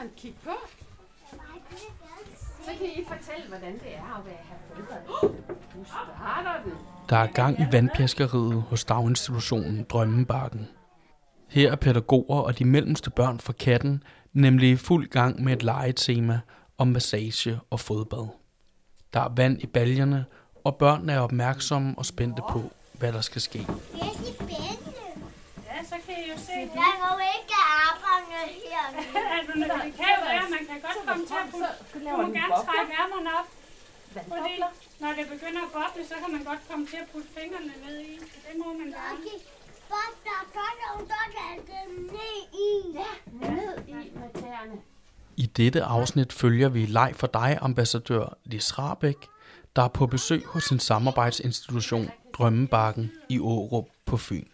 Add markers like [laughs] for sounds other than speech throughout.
man kigge på. Så kan I fortælle, hvordan det er at være her Nu starter det. Der er gang i vandpjaskeriet hos daginstitutionen Drømmebakken. Her er pædagoger og de mellemste børn fra katten nemlig i fuld gang med et legetema om massage og fodbad. Der er vand i baljerne, og børnene er opmærksomme og spændte på, hvad der skal ske. Det er spændende. Ja, så kan I jo se det. Jeg må ikke arbejde her. [laughs] Altså, det kan være, man kan godt komme til at putte. Du må gerne trække ærmerne op. Fordi når det begynder at boble, så kan man godt komme til at putte fingrene ned i. Så det må man gerne. Okay. Bob, der er godt, og der er dem ned i. Ja. Ned i med tæerne. I dette afsnit følger vi leg for dig, ambassadør Lis Rabeck, der er på besøg hos sin samarbejdsinstitution Drømmebakken i Årup på Fyn.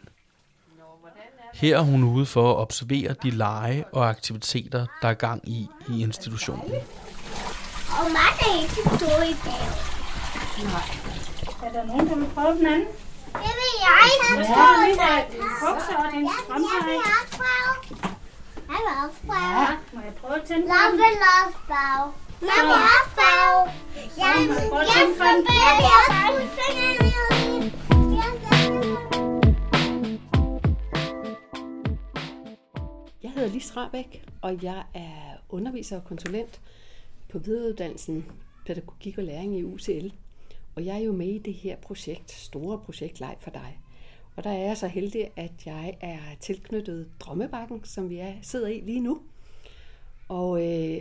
Her er hun ude for at observere de lege og aktiviteter, der er gang i i institutionen. Og mig er ikke stor i dag. Er der nogen, der vil prøve den anden? Det vil jeg. Ja, der. der din bukser og Jeg strømper. vil også prøve. Jeg vil også prøve. Ja, må jeg prøve at tænde Jeg den? vil også prøve. Jeg vil også prøve. Jeg vil Prøv at jeg den. vil også putte hedder Lis Rabeck, og jeg er underviser og konsulent på videreuddannelsen Pædagogik og Læring i UCL. Og jeg er jo med i det her projekt, store projekt Leg for dig. Og der er jeg så heldig, at jeg er tilknyttet Drømmebakken, som vi er, sidder i lige nu. Og, øh,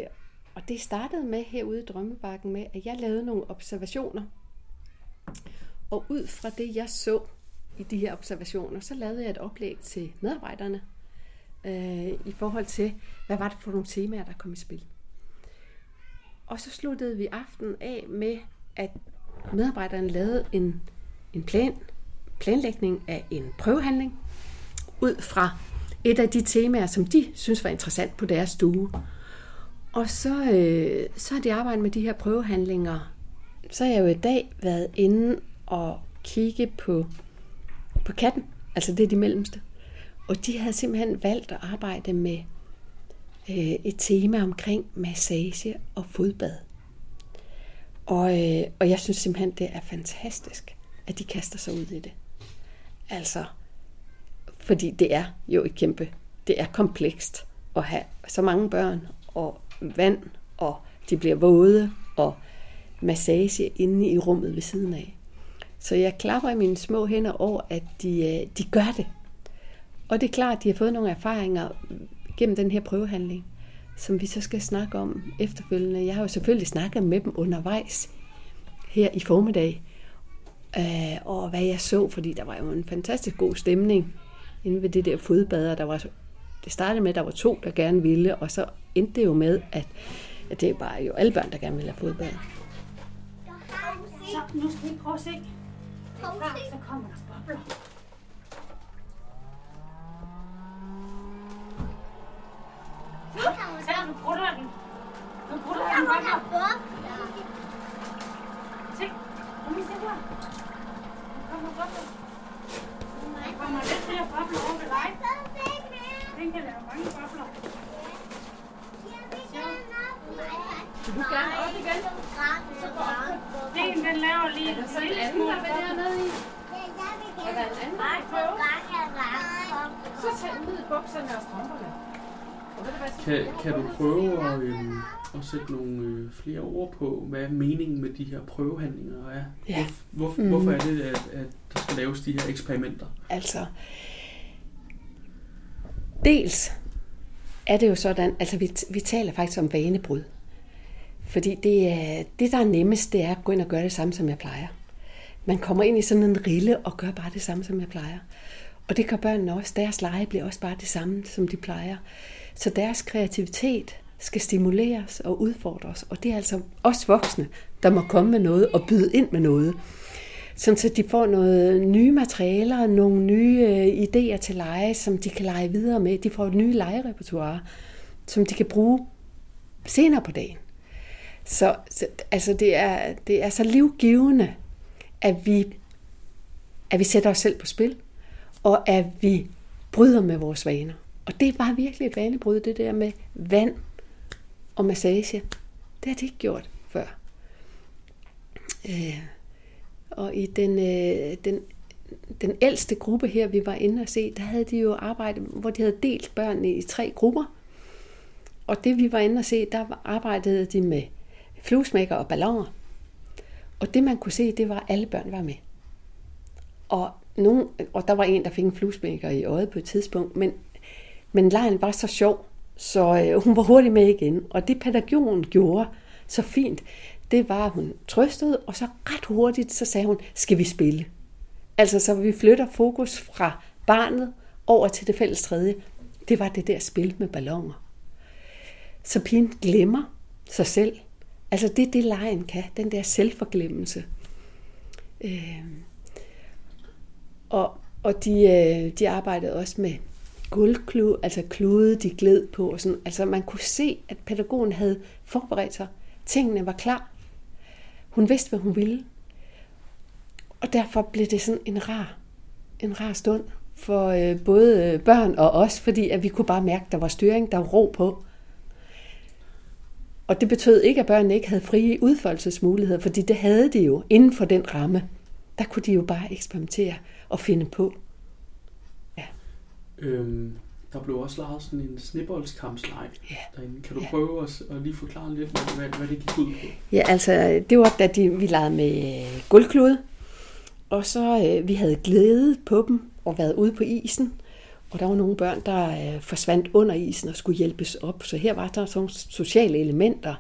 og det startede med herude i Drømmebakken med, at jeg lavede nogle observationer. Og ud fra det, jeg så i de her observationer, så lavede jeg et oplæg til medarbejderne øh, i forhold til, hvad var det for nogle temaer, der kom i spil. Og så sluttede vi aftenen af med, at medarbejderne lavede en, en plan, planlægning af en prøvehandling, ud fra et af de temaer, som de synes var interessant på deres stue. Og så, øh, så har de arbejdet med de her prøvehandlinger. Så har jeg jo i dag været inde og kigge på, på katten, altså det er de mellemste. Og de havde simpelthen valgt at arbejde med øh, et tema omkring massage og fodbad. Og, øh, og jeg synes simpelthen, det er fantastisk, at de kaster sig ud i det. Altså, fordi det er jo et kæmpe, det er komplekst at have så mange børn og vand, og de bliver våde, og massage inde i rummet ved siden af. Så jeg klapper i mine små hænder over, at de, øh, de gør det. Og det er klart, at de har fået nogle erfaringer gennem den her prøvehandling, som vi så skal snakke om efterfølgende. Jeg har jo selvfølgelig snakket med dem undervejs her i formiddag, øh, og hvad jeg så, fordi der var jo en fantastisk god stemning inde ved det der fodbader. Der var, det startede med, at der var to, der gerne ville, og så endte det jo med, at, at det var jo alle børn, der gerne ville have fodbad. Så, nu skal vi prøve at se. Det er klart, så kommer der bobler. Se, nu brutter den. Nu brutter den bobler. Se, kom lige se her. Nu kommer bobler. Der kommer lidt flere bobler over ved dig. Den kan lave mange bobler. Vil du gerne op igen? Den, den laver lige en Så lille smule der dernede i. Er der en anden, der? Så tag ned i bukserne og strømperne. Kan, kan du prøve at, øh, at sætte nogle øh, flere ord på, hvad meningen med de her prøvehandlinger er? Ja. Hvor, hvor, mm. Hvorfor er det, at, at der skal laves de her eksperimenter? Altså, dels er det jo sådan, altså vi, vi taler faktisk om vanebrud. Fordi det, er, det, der er nemmest, det er at gå ind og gøre det samme, som jeg plejer. Man kommer ind i sådan en rille og gør bare det samme, som jeg plejer. Og det gør børnene også. Deres lege bliver også bare det samme, som de plejer. Så deres kreativitet skal stimuleres og udfordres. Og det er altså os voksne, der må komme med noget og byde ind med noget. Sådan så de får noget nye materialer, nogle nye øh, idéer til lege, som de kan lege videre med. De får et nye legerepertoire, som de kan bruge senere på dagen. Så, så altså det, er, det er så livgivende, at vi, at vi sætter os selv på spil, og at vi bryder med vores vaner. Og det var bare virkelig et vanebrud, det der med vand og massage. Det har de ikke gjort før. Øh, og i den, øh, den, den ældste gruppe her, vi var inde og se, der havde de jo arbejdet, hvor de havde delt børnene i tre grupper. Og det vi var inde og se, der arbejdede de med fluesmækker og balloner. Og det man kunne se, det var, at alle børn var med. Og, nogen, og der var en, der fik en fluesmækker i øjet på et tidspunkt, men, men lejen var så sjov, så øh, hun var hurtigt med igen. Og det pædagogen gjorde så fint, det var, at hun trøstede, og så ret hurtigt, så sagde hun, skal vi spille? Altså, så vi flytter fokus fra barnet over til det fælles tredje. Det var det der spil med ballonger. Så pigen glemmer sig selv. Altså, det er det, lejen kan. Den der selvforglemmelse. Øh, og og de, øh, de arbejdede også med guldklude, altså klude, de gled på. Og sådan. Altså, man kunne se, at pædagogen havde forberedt sig. Tingene var klar. Hun vidste, hvad hun ville. Og derfor blev det sådan en rar, en rar stund for øh, både øh, børn og os, fordi at vi kunne bare mærke, at der var styring, der var ro på. Og det betød ikke, at børnene ikke havde frie udfoldelsesmuligheder, fordi det havde de jo inden for den ramme. Der kunne de jo bare eksperimentere og finde på. Øhm, der blev også lavet sådan en sniboldskampsleg Ja. derinde. Kan du Ja. prøve at, at lige forklare lidt, hvad, hvad det gik ud på? Ja, altså, det var da de, vi legede med øh, og så øh, vi havde glædet på dem og været ude på isen, og der var nogle børn, der øh, forsvandt under isen og skulle hjælpes op. Så her var der sådan sociale elementer,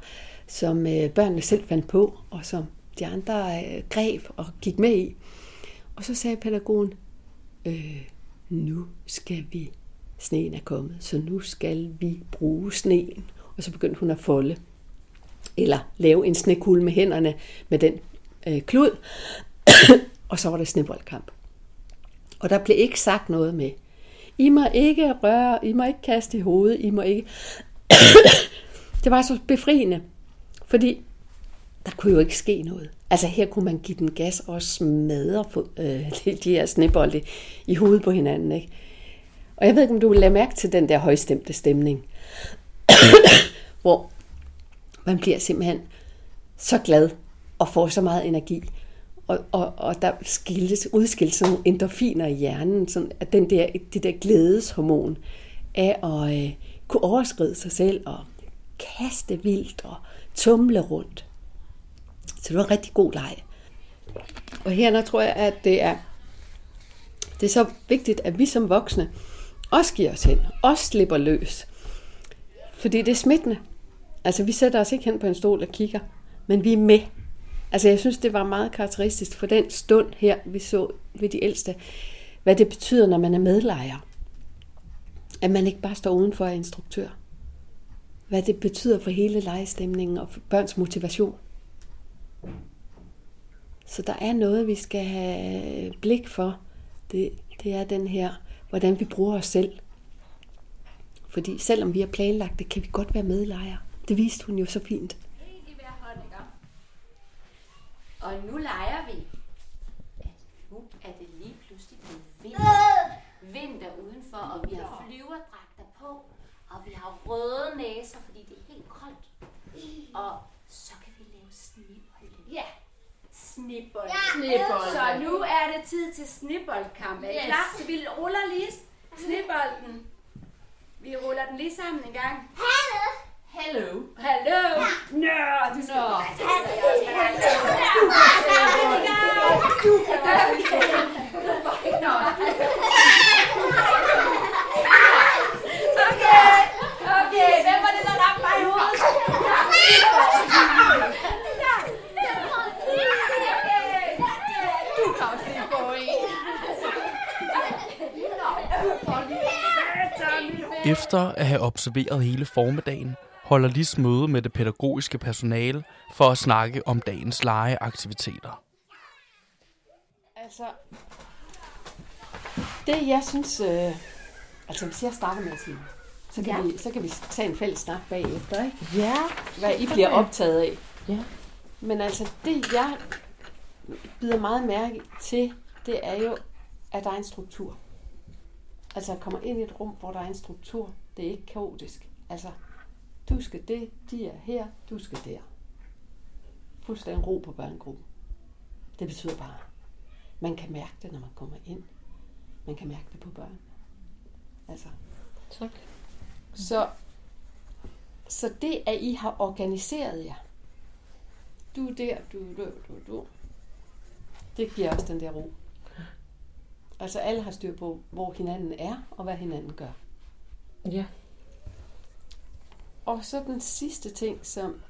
som øh, børnene selv fandt på, og som de andre øh, greb og gik med i. Og så sagde pædagogen, øh, nu skal vi, sneen er kommet, så nu skal vi bruge sneen. Og så begyndte hun at folde eller lave en snekugle med hænderne med den øh, klud, [coughs] og så var det sneboldkamp. Og der blev ikke sagt noget med, I må ikke røre, I må ikke kaste i hovedet, I må ikke... [coughs] det var så befriende, fordi der kunne jo ikke ske noget. Altså her kunne man give den gas og smadre for, øh, [laughs] de her snebolde i hovedet på hinanden. Ikke? Og jeg ved ikke, om du vil lade mærke til den der højstemte stemning, [coughs] hvor man bliver simpelthen så glad og får så meget energi. Og, og, og der skildes, udskilles sådan nogle endorfiner i hjernen, sådan at den der, det der glædeshormon af at øh, kunne overskride sig selv og kaste vildt og tumle rundt. Så det var en rigtig god leg. Og her der tror jeg, at det er, det er så vigtigt, at vi som voksne også giver os hen, også slipper løs. Fordi det er smittende. Altså, vi sætter os ikke hen på en stol og kigger, men vi er med. Altså, jeg synes, det var meget karakteristisk for den stund her, vi så ved de ældste, hvad det betyder, når man er medlejer. At man ikke bare står udenfor af instruktør. Hvad det betyder for hele lejestemningen og for børns motivation. Så der er noget, vi skal have blik for. Det, det er den her, hvordan vi bruger os selv. Fordi selvom vi har planlagt det, kan vi godt være medlejer. Det viste hun jo så fint. ikke? Og nu leger vi, at nu er det lige pludselig blevet vinter. Vinter udenfor, og vi har flyverdragter på, og vi har røde næser, fordi det er helt koldt. Og så kan vi lave snipper. Ja, snibolde. Snibolde. Så nu er det tid til sniboldkamp. Er I Yes. klar? Så vi ruller lige snibolden. Vi ruller den lige sammen en gang. Hello. Hallo! Nå, du skal Nå. Okay, okay, hvem var det, der ramte mig i hovedet? [laughs] Du kan også lige få en. Efter at have observeret hele formiddagen, holder Lis møde med det pædagogiske personale for at snakke om dagens legeaktiviteter. Altså, det jeg synes... Øh, altså, hvis jeg starter med at sige, så kan, ja. vi, så kan vi tage en fælles snak bagefter, ikke? Ja. Hvad I bliver optaget af. Ja. Men altså, det jeg bider meget mærke til, det er jo, at der er en struktur. Altså, jeg kommer ind i et rum, hvor der er en struktur. Det er ikke kaotisk. Altså, Du skal det, de er her, du skal der. Fuldstændig ro på børnegruppen. Det betyder bare, man kan mærke det, når man kommer ind. Man kan mærke det på børn. Altså. Tak. Så, så det, at I har organiseret jer, du er der, du er der, du er der, det giver også den der ro. Altså alle har styr på, hvor hinanden er, og hvad hinanden gør. Ja. Og så den sidste ting, som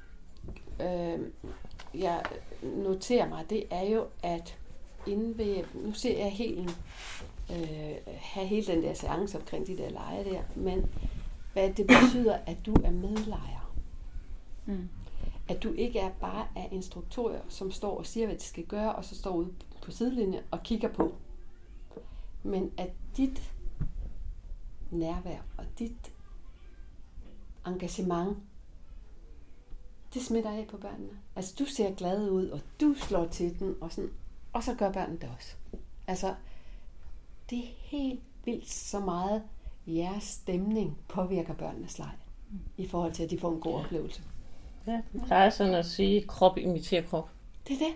øh, jeg noterer mig, det er jo, at inden ved, nu ser jeg helt, øh, have hele den der seance omkring de der lege der, men hvad det betyder, at du er medlejer. Mm. At du ikke er bare er instruktører, som står og siger, hvad de skal gøre, og så står ude på sidelinjen og kigger på. Men at dit nærvær og dit engagement, det smitter af på børnene. Altså, du ser glad ud, og du slår til den, og, sådan, og så gør børnene det også. Altså, det er helt vildt så meget jeres stemning påvirker børnenes leg, i forhold til, at de får en god oplevelse. Ja, det plejer sådan at sige, at krop imiterer krop. Det er det.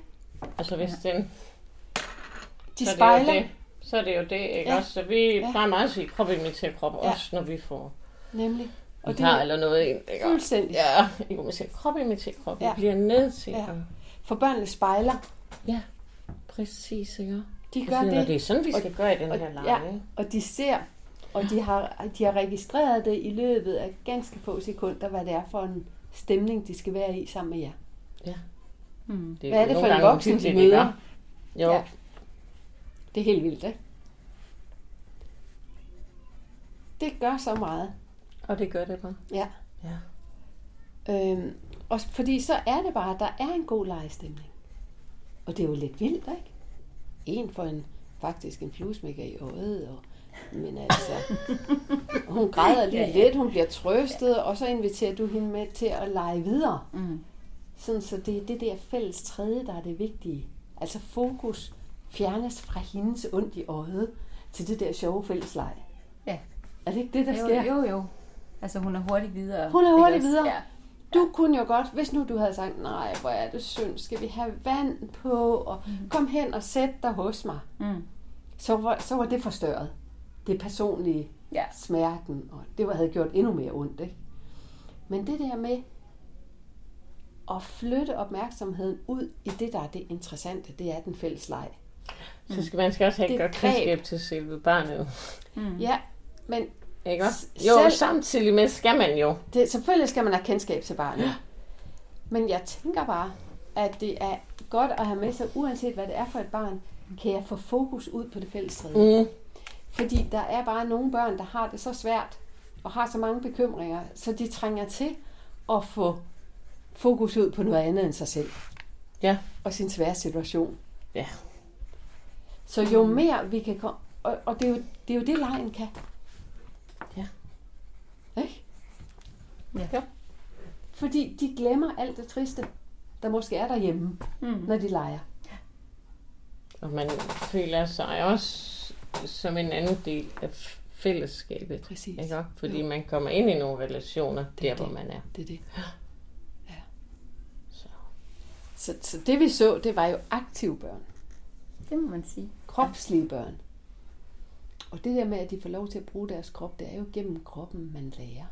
Altså hvis den... De er det spejler. det. Så er det jo det, ikke Ja. også? Så vi Ja. plejer meget at sige, krop imiterer krop, Ja. også når vi får Nemlig. og det eller noget ind. Ikke? Fuldstændig. Ja, jo, man siger, krop imiterer krop. Ja. Vi bliver nødt til Ja. at... For børnene spejler. Ja, præcis, ikke? De Og gør siger, "Nå, det. det er sådan, vi skal gøre i den og, her lege, Ja, og de ser, og de har, de har registreret det i løbet af ganske få sekunder, hvad det er for en stemning, de skal være i sammen med jer. Ja. Mm. Det Hvad er det for en voksen, de møder? Jo, Ja. Det er helt vildt, ikke? Det gør så meget. og det gør det bare. Ja. Ja. Øhm, og fordi så er det bare, at der er en god lejestemning. Og det er jo lidt vildt, ikke? En for en, faktisk en fluesmækker i øjet, og, men altså, [laughs] hun græder lige Ja, ja. lidt, hun bliver trøstet, og så inviterer du hende med til at lege videre. Mm. Sådan, så det er det der fælles tredje, der er det vigtige. Altså fokus fjernes fra hendes ondt i øjet til det der sjove fælles leg. Ja. Er det ikke det, der Jo, sker? jo, jo. Altså hun er hurtigt videre. Hun er hurtigt videre. Ja. Du kunne jo godt, hvis nu du havde sagt, nej, hvor er det synd, skal vi have vand på, og kom hen og sæt dig hos mig. Mm. Så var, så var det forstørret. Det personlige, Ja. smerten, og det var, havde gjort endnu mere ondt. Ikke? Men det der med at flytte opmærksomheden ud i det, der er det interessante, det er den fælles leg. Så skal man skal også have et godt kendskab til selve barnet. Mm. Ja, men Ikke også? Jo, selv- samtidig med skal man jo. det, selvfølgelig skal man have kendskab til barnet. Men jeg tænker bare, at det er godt at have med sig, uanset hvad det er for et barn, kan jeg få fokus ud på det fælles tredje. Mm. Fordi der er bare nogle børn, der har det så svært, og har så mange bekymringer, så de trænger til at få fokus ud på noget andet end sig selv. Ja. Og sin svære situation. Ja. Så jo mere vi kan komme... Og, og det, er jo, det er jo det, lejen kan. Ja. Ikke? Ja. Ja. Fordi de glemmer alt det triste, der måske er derhjemme, Mm. når de leger. Og man føler sig også som en anden del af fællesskabet. Præcis. Ikke? Fordi Jo. man kommer ind i nogle relationer, er der hvor det. man er. Det er det. Så. Så, så det vi så, det var jo aktive børn. Det må man sige. Kropslige børn. Og det der med, at de får lov til at bruge deres krop, det er jo gennem kroppen, man lærer.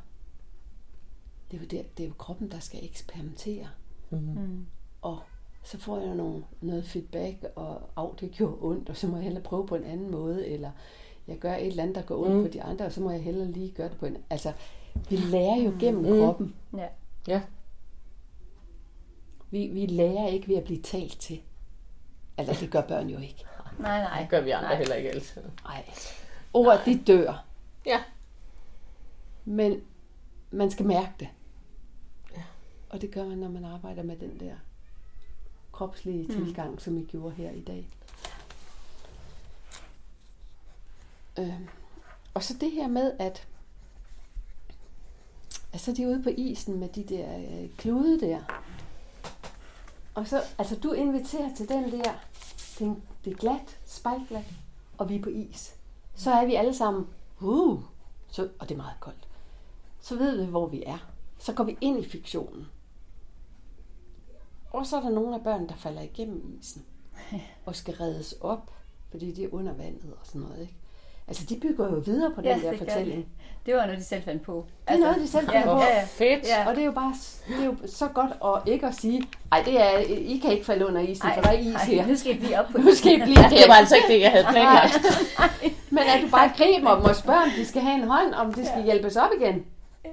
Det er jo, der, det er jo kroppen, der skal eksperimentere. Mm. Og så får jeg nogle, noget feedback, og af, det gjorde ondt, og så må jeg hellere prøve på en anden måde, eller jeg gør et eller andet, der går ondt Mm. på de andre, og så må jeg hellere lige gøre det på en... Altså, vi lærer jo gennem Mm. mm. kroppen. Ja. Ja. Vi, vi lærer ikke ved at blive talt til. Altså, det gør børn jo ikke. Nej, nej. Det gør vi andre Nej. heller ikke altid. Nej. Ord, de dør. Ja. Men man skal mærke det. Ja. Og det gør man, når man arbejder med den der kropslige mm. tilgang, som vi gjorde her i dag. Øhm, og så det her med, at altså de er ude på isen med de der øh, klude der. Og så, altså du inviterer til den der, det er, en- det er glat, spejlglat, og vi er på is. Så er vi alle sammen, uh, så, og det er meget koldt. Så ved vi, hvor vi er. Så går vi ind i fiktionen. Og så er der nogle af børnene, der falder igennem isen. Og skal reddes op, fordi de er under vandet og sådan noget. Ikke? Altså, de bygger jo videre på den Ja, der det fortælling. de. Det var noget, de selv fandt på. Det er noget, de selv ja, finder på. Ja, ja. Fedt. Ja. Og det er jo bare det er jo så godt at ikke at sige, ej, det er, I kan ikke falde under isen, Ej, for der er is ej, her. nu skal I blive op på [laughs] Nu skal I blive Det var altså ikke det, jeg havde planlagt. [laughs] Men at du bare griber dem og spørger, om de skal have en hånd, om de skal hjælpes op igen.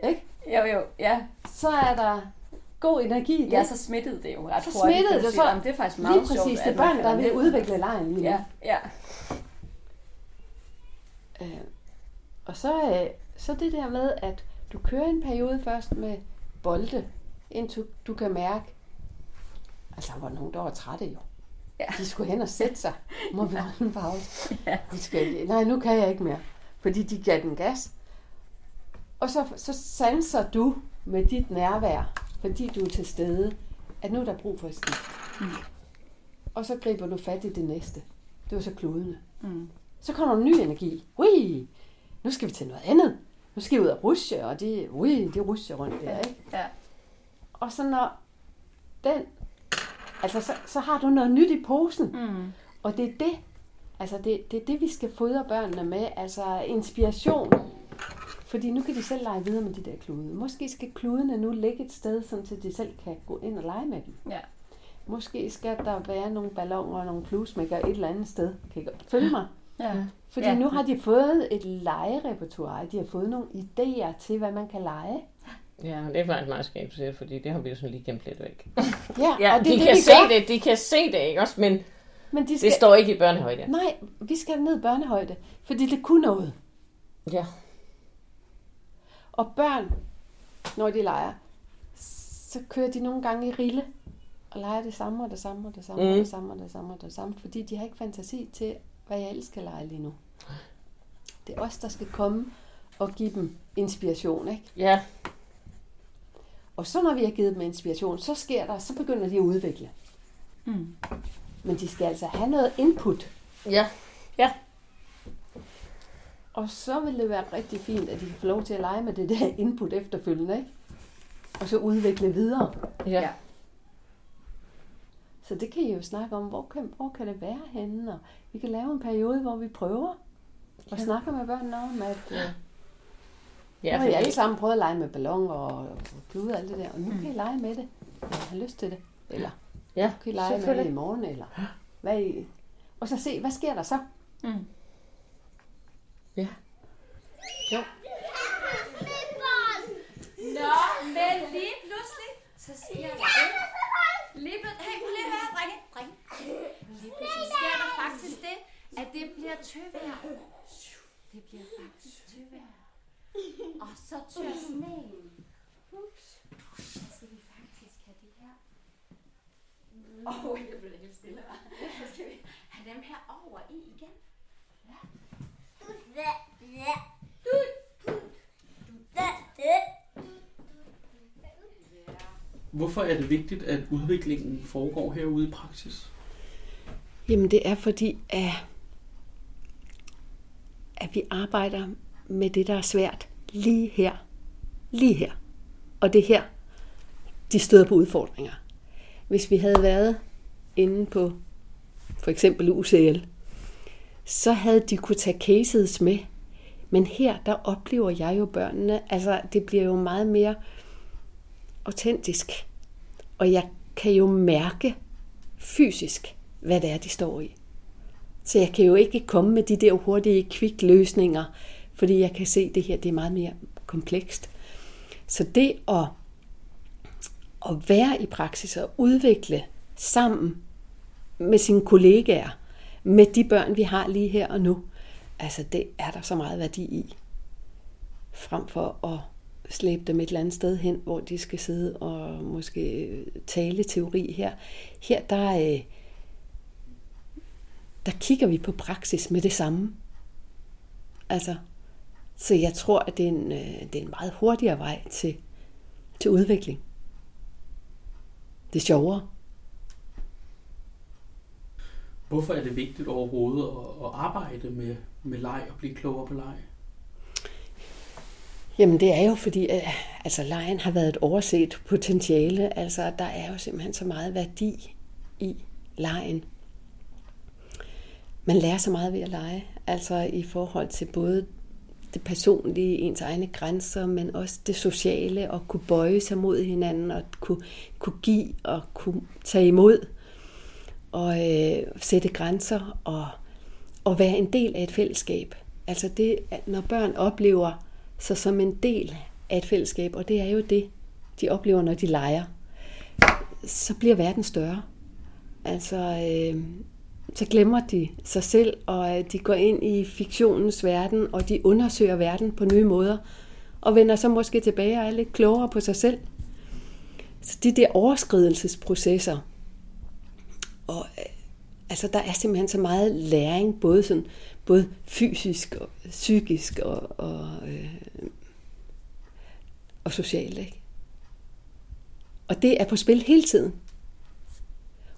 Ikke? Jo, jo, ja. Så er der god energi i det. Ja, så smittede det jo ret Så hurtigt, smittede det, så- det er faktisk meget Lige sjovt, præcis, det at er man børn, der er ved at udvikle lejen lige nu. Ja, ja. Øh, og så, øh, så det der med, at du kører en periode først med bolde, indtil du kan mærke, altså der var nogen, der var trætte jo. Ja. De skulle hen og sætte sig. Må vi holde en pause? Ja. Skal, nej, nu kan jeg ikke mere. Fordi de gav den gas. Og så, så sanser du med dit nærvær, fordi du er til stede, at nu er der brug for et skift. Mm. Og så griber du fat i det næste. Det var så kludene. Mm. Så kommer der ny energi. Ui, nu skal vi til noget andet. Nu skal vi ud og rushe, og det, ui, det rusher rundt der, ikke? Ja. Og så når den, altså så, så har du noget nyt i posen. Mm. Og det er det, altså det, det er det, vi skal fodre børnene med, altså inspiration. Fordi nu kan de selv lege videre med de der klude. Måske skal kludene nu ligge et sted, sådan så de selv kan gå ind og lege med dem. Ja. Måske skal der være nogle balloner og nogle fluesmækker et eller andet sted. Kan I følge mig? Ja. Fordi Ja. nu har de fået et legerepertoire. De har fået nogle idéer til, hvad man kan lege. Ja, det er faktisk meget skægt, siger, fordi det har vi jo sådan lige gemt lidt væk. [laughs] Ja, Ja, og det de det, kan vi se gør. det, de kan se det, ikke også? Men Men de skal... det står ikke i børnehøjde. Nej, vi skal ned i børnehøjde, fordi det kunne noget. Ja. Og børn, når de leger, så kører de nogle gange i rille og leger det samme og det samme og det samme mm. og Mm. det samme og det samme og det samme, fordi de har ikke fantasi til, hvad jeg ellers skal lege lige nu. Det er os, der skal komme og give dem inspiration, ikke? Ja. Og så når vi har givet dem inspiration, så sker der, så begynder de at udvikle. Mm. Men de skal altså have noget input. Ja. Ja. Og så vil det være rigtig fint, at de kan få lov til at lege med det der input efterfølgende, ikke? Og så udvikle videre. Ja. Så det kan I jo snakke om, hvor kan, hvor kan det være henne? Og vi kan lave en periode, hvor vi prøver og Ja. snakker med børnene om, at øh, Ja, nu har I alle sammen prøvet at lege med ballon og, og klude og alt det der, og nu kan I lege med det, når I har lyst til det. Eller ja, nu kan I lege med det i morgen, eller hvad I... Og så se, hvad sker der så? Mm. Ja. Jo. Nå, men lige pludselig, så siger der det. Lige pludselig, hey, prøv lige at høre, drenge, drenge. Lige pludselig sker der faktisk det, at det bliver tøvejr. Det bliver faktisk tøvejr. Og så tør sneen. Ups. Så skal vi faktisk have det her. Åh, oh, jeg blev helt stille. Så skal vi have dem her over i igen. Ja. Hvorfor er det vigtigt, at udviklingen foregår herude i praksis? Jamen det er fordi, at, at vi arbejder med det, der er svært lige her. Lige her. Og det er her, de støder på udfordringer. Hvis vi havde været inde på for eksempel UCL, så havde de kunne tage cases med. Men her, der oplever jeg jo børnene, altså det bliver jo meget mere autentisk. Og jeg kan jo mærke fysisk, hvad det er, de står i. Så jeg kan jo ikke komme med de der hurtige kvik løsninger, fordi jeg kan se, at det her det er meget mere komplekst. Så det at, at være i praksis og udvikle sammen med sine kollegaer, med de børn, vi har lige her og nu, altså det er der så meget værdi i. Frem for at slæbe dem et eller andet sted hen, hvor de skal sidde og måske tale teori her. Her der, øh, der kigger vi på praksis med det samme. Altså, så jeg tror, at det er en, øh, det er en meget hurtigere vej til, til udvikling. Det er sjovere. Hvorfor er det vigtigt overhovedet at, at arbejde med, med leg og blive klogere på leg? Jamen det er jo fordi, at Altså lejen har været et overset potentiale. Altså der er jo simpelthen så meget værdi i lejen. Man lærer så meget ved at lege. Altså i forhold til både det personlige, ens egne grænser, men også det sociale, og kunne bøje sig mod hinanden, og kunne, kunne give og kunne tage imod, og øh, sætte grænser, og, og være en del af et fællesskab. Altså det, når børn oplever sig som en del af et fællesskab, og det er jo det, de oplever, når de leger, så bliver verden større. Altså, øh, så glemmer de sig selv, og øh, de går ind i fiktionens verden, og de undersøger verden på nye måder, og vender så måske tilbage og er lidt klogere på sig selv. Så de der overskridelsesprocesser, og øh, altså der er simpelthen så meget læring, både, sådan, både fysisk og psykisk og, og, øh, og socialt. Ikke? Og det er på spil hele tiden.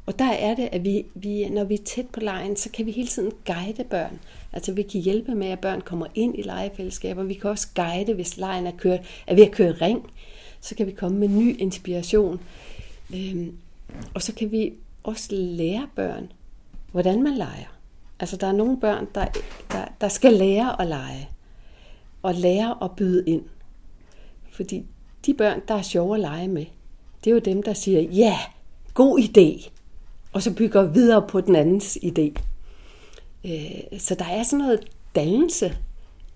Og der er det, at vi, vi, når vi er tæt på lejen, så kan vi hele tiden guide børn. Altså vi kan hjælpe med, at børn kommer ind i legefællesskaber. Vi kan også guide, hvis lejen er, kørt, er ved at køre ring. Så kan vi komme med ny inspiration. Øhm, og så kan vi også lære børn, hvordan man leger. Altså der er nogle børn, der, der, der skal lære at lege. Og lære at byde ind. Fordi de børn, der er sjove at lege med, det er jo dem, der siger, ja, yeah, god idé og så bygger videre på den andens idé. Øh, så der er sådan noget dannelse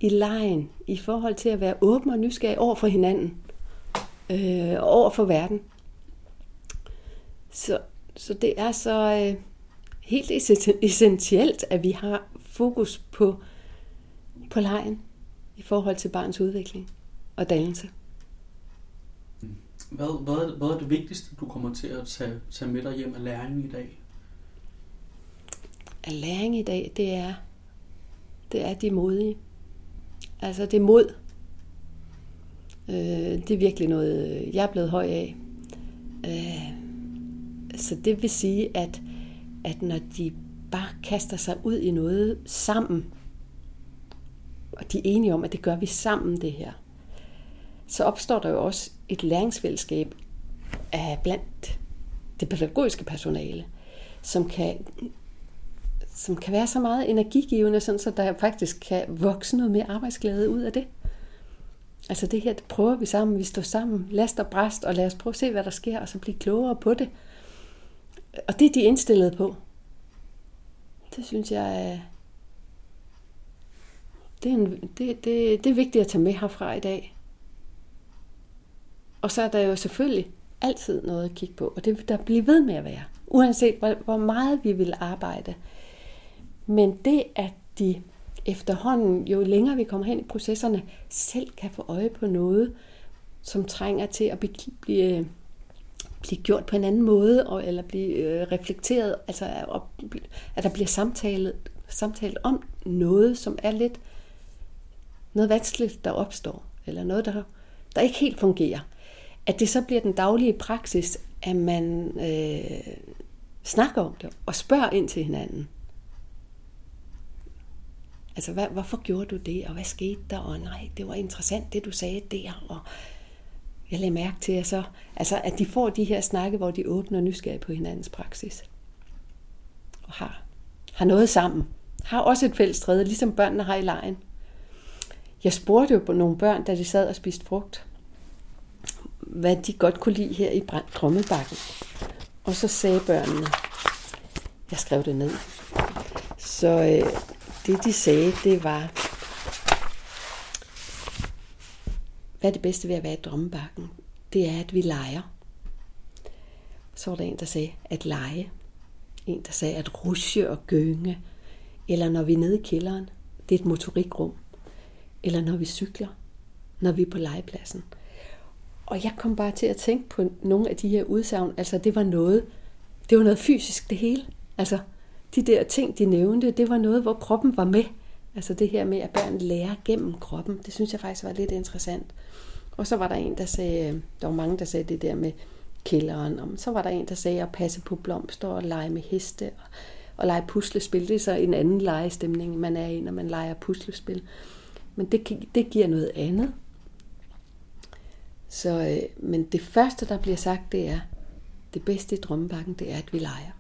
i lejen i forhold til at være åben og nysgerrig over for hinanden, øh, over for verden. Så, så det er så øh, helt essentielt, at vi har fokus på, på lejen i forhold til barns udvikling og dannelse. Hvad, hvad, hvad er det vigtigste, du kommer til at tage, tage med dig hjem af læring i dag? Af læring i dag, det er, det er de modige. Altså det mod. Øh, det er virkelig noget, jeg er blevet høj af. Øh, så det vil sige, at, at når de bare kaster sig ud i noget sammen, og de er enige om, at det gør vi sammen det her, så opstår der jo også et læringsfællesskab af blandt det pædagogiske personale, som kan, som kan være så meget energigivende, sådan så der faktisk kan vokse noget mere arbejdsglæde ud af det. Altså det her, det prøver vi sammen, vi står sammen, last og bræst, og lad os prøve at se, hvad der sker, og så blive klogere på det. Og det er de indstillet på. Det synes jeg er, det er, en, det, det, det er vigtigt at tage med herfra i dag. Og så er der jo selvfølgelig altid noget at kigge på, og det vil der blive ved med at være, uanset hvor, hvor meget vi vil arbejde. Men det, at de efterhånden, jo længere vi kommer hen i processerne, selv kan få øje på noget, som trænger til at blive, blive, blive gjort på en anden måde, og, eller blive øh, reflekteret, altså at, at der bliver samtalt, samtalt om noget, som er lidt noget vanskeligt, der opstår, eller noget, der, der ikke helt fungerer at det så bliver den daglige praksis, at man øh, snakker om det og spørger ind til hinanden. Altså, hvad, hvorfor gjorde du det, og hvad skete der, og nej, det var interessant, det du sagde der, og jeg lagde mærke til, at, så, altså, at de får de her snakke, hvor de åbner nysgerrige på hinandens praksis. Og har, har noget sammen. Har også et fælles træde, ligesom børnene har i lejen. Jeg spurgte jo på nogle børn, da de sad og spiste frugt hvad de godt kunne lide her i Drømmebakken. Og så sagde børnene, jeg skrev det ned. Så øh, det de sagde, det var, hvad er det bedste ved at være i Drømmebakken? Det er, at vi leger. Så var der en, der sagde, at lege. En, der sagde, at rusje og gynge. Eller når vi er nede i kælderen, det er et motorikrum. Eller når vi cykler, når vi er på legepladsen. Og jeg kom bare til at tænke på nogle af de her udsagn. Altså, det var noget, det var noget fysisk, det hele. Altså, de der ting, de nævnte, det var noget, hvor kroppen var med. Altså det her med, at børn lærer gennem kroppen, det synes jeg faktisk var lidt interessant. Og så var der en, der sagde, der var mange, der sagde det der med kælderen. Og så var der en, der sagde at passe på blomster og lege med heste og, og lege puslespil. Det er så en anden legestemning, man er i, når man leger puslespil. Men det, det giver noget andet. Så, øh, men det første, der bliver sagt, det er, det bedste i drømmebakken, det er, at vi leger.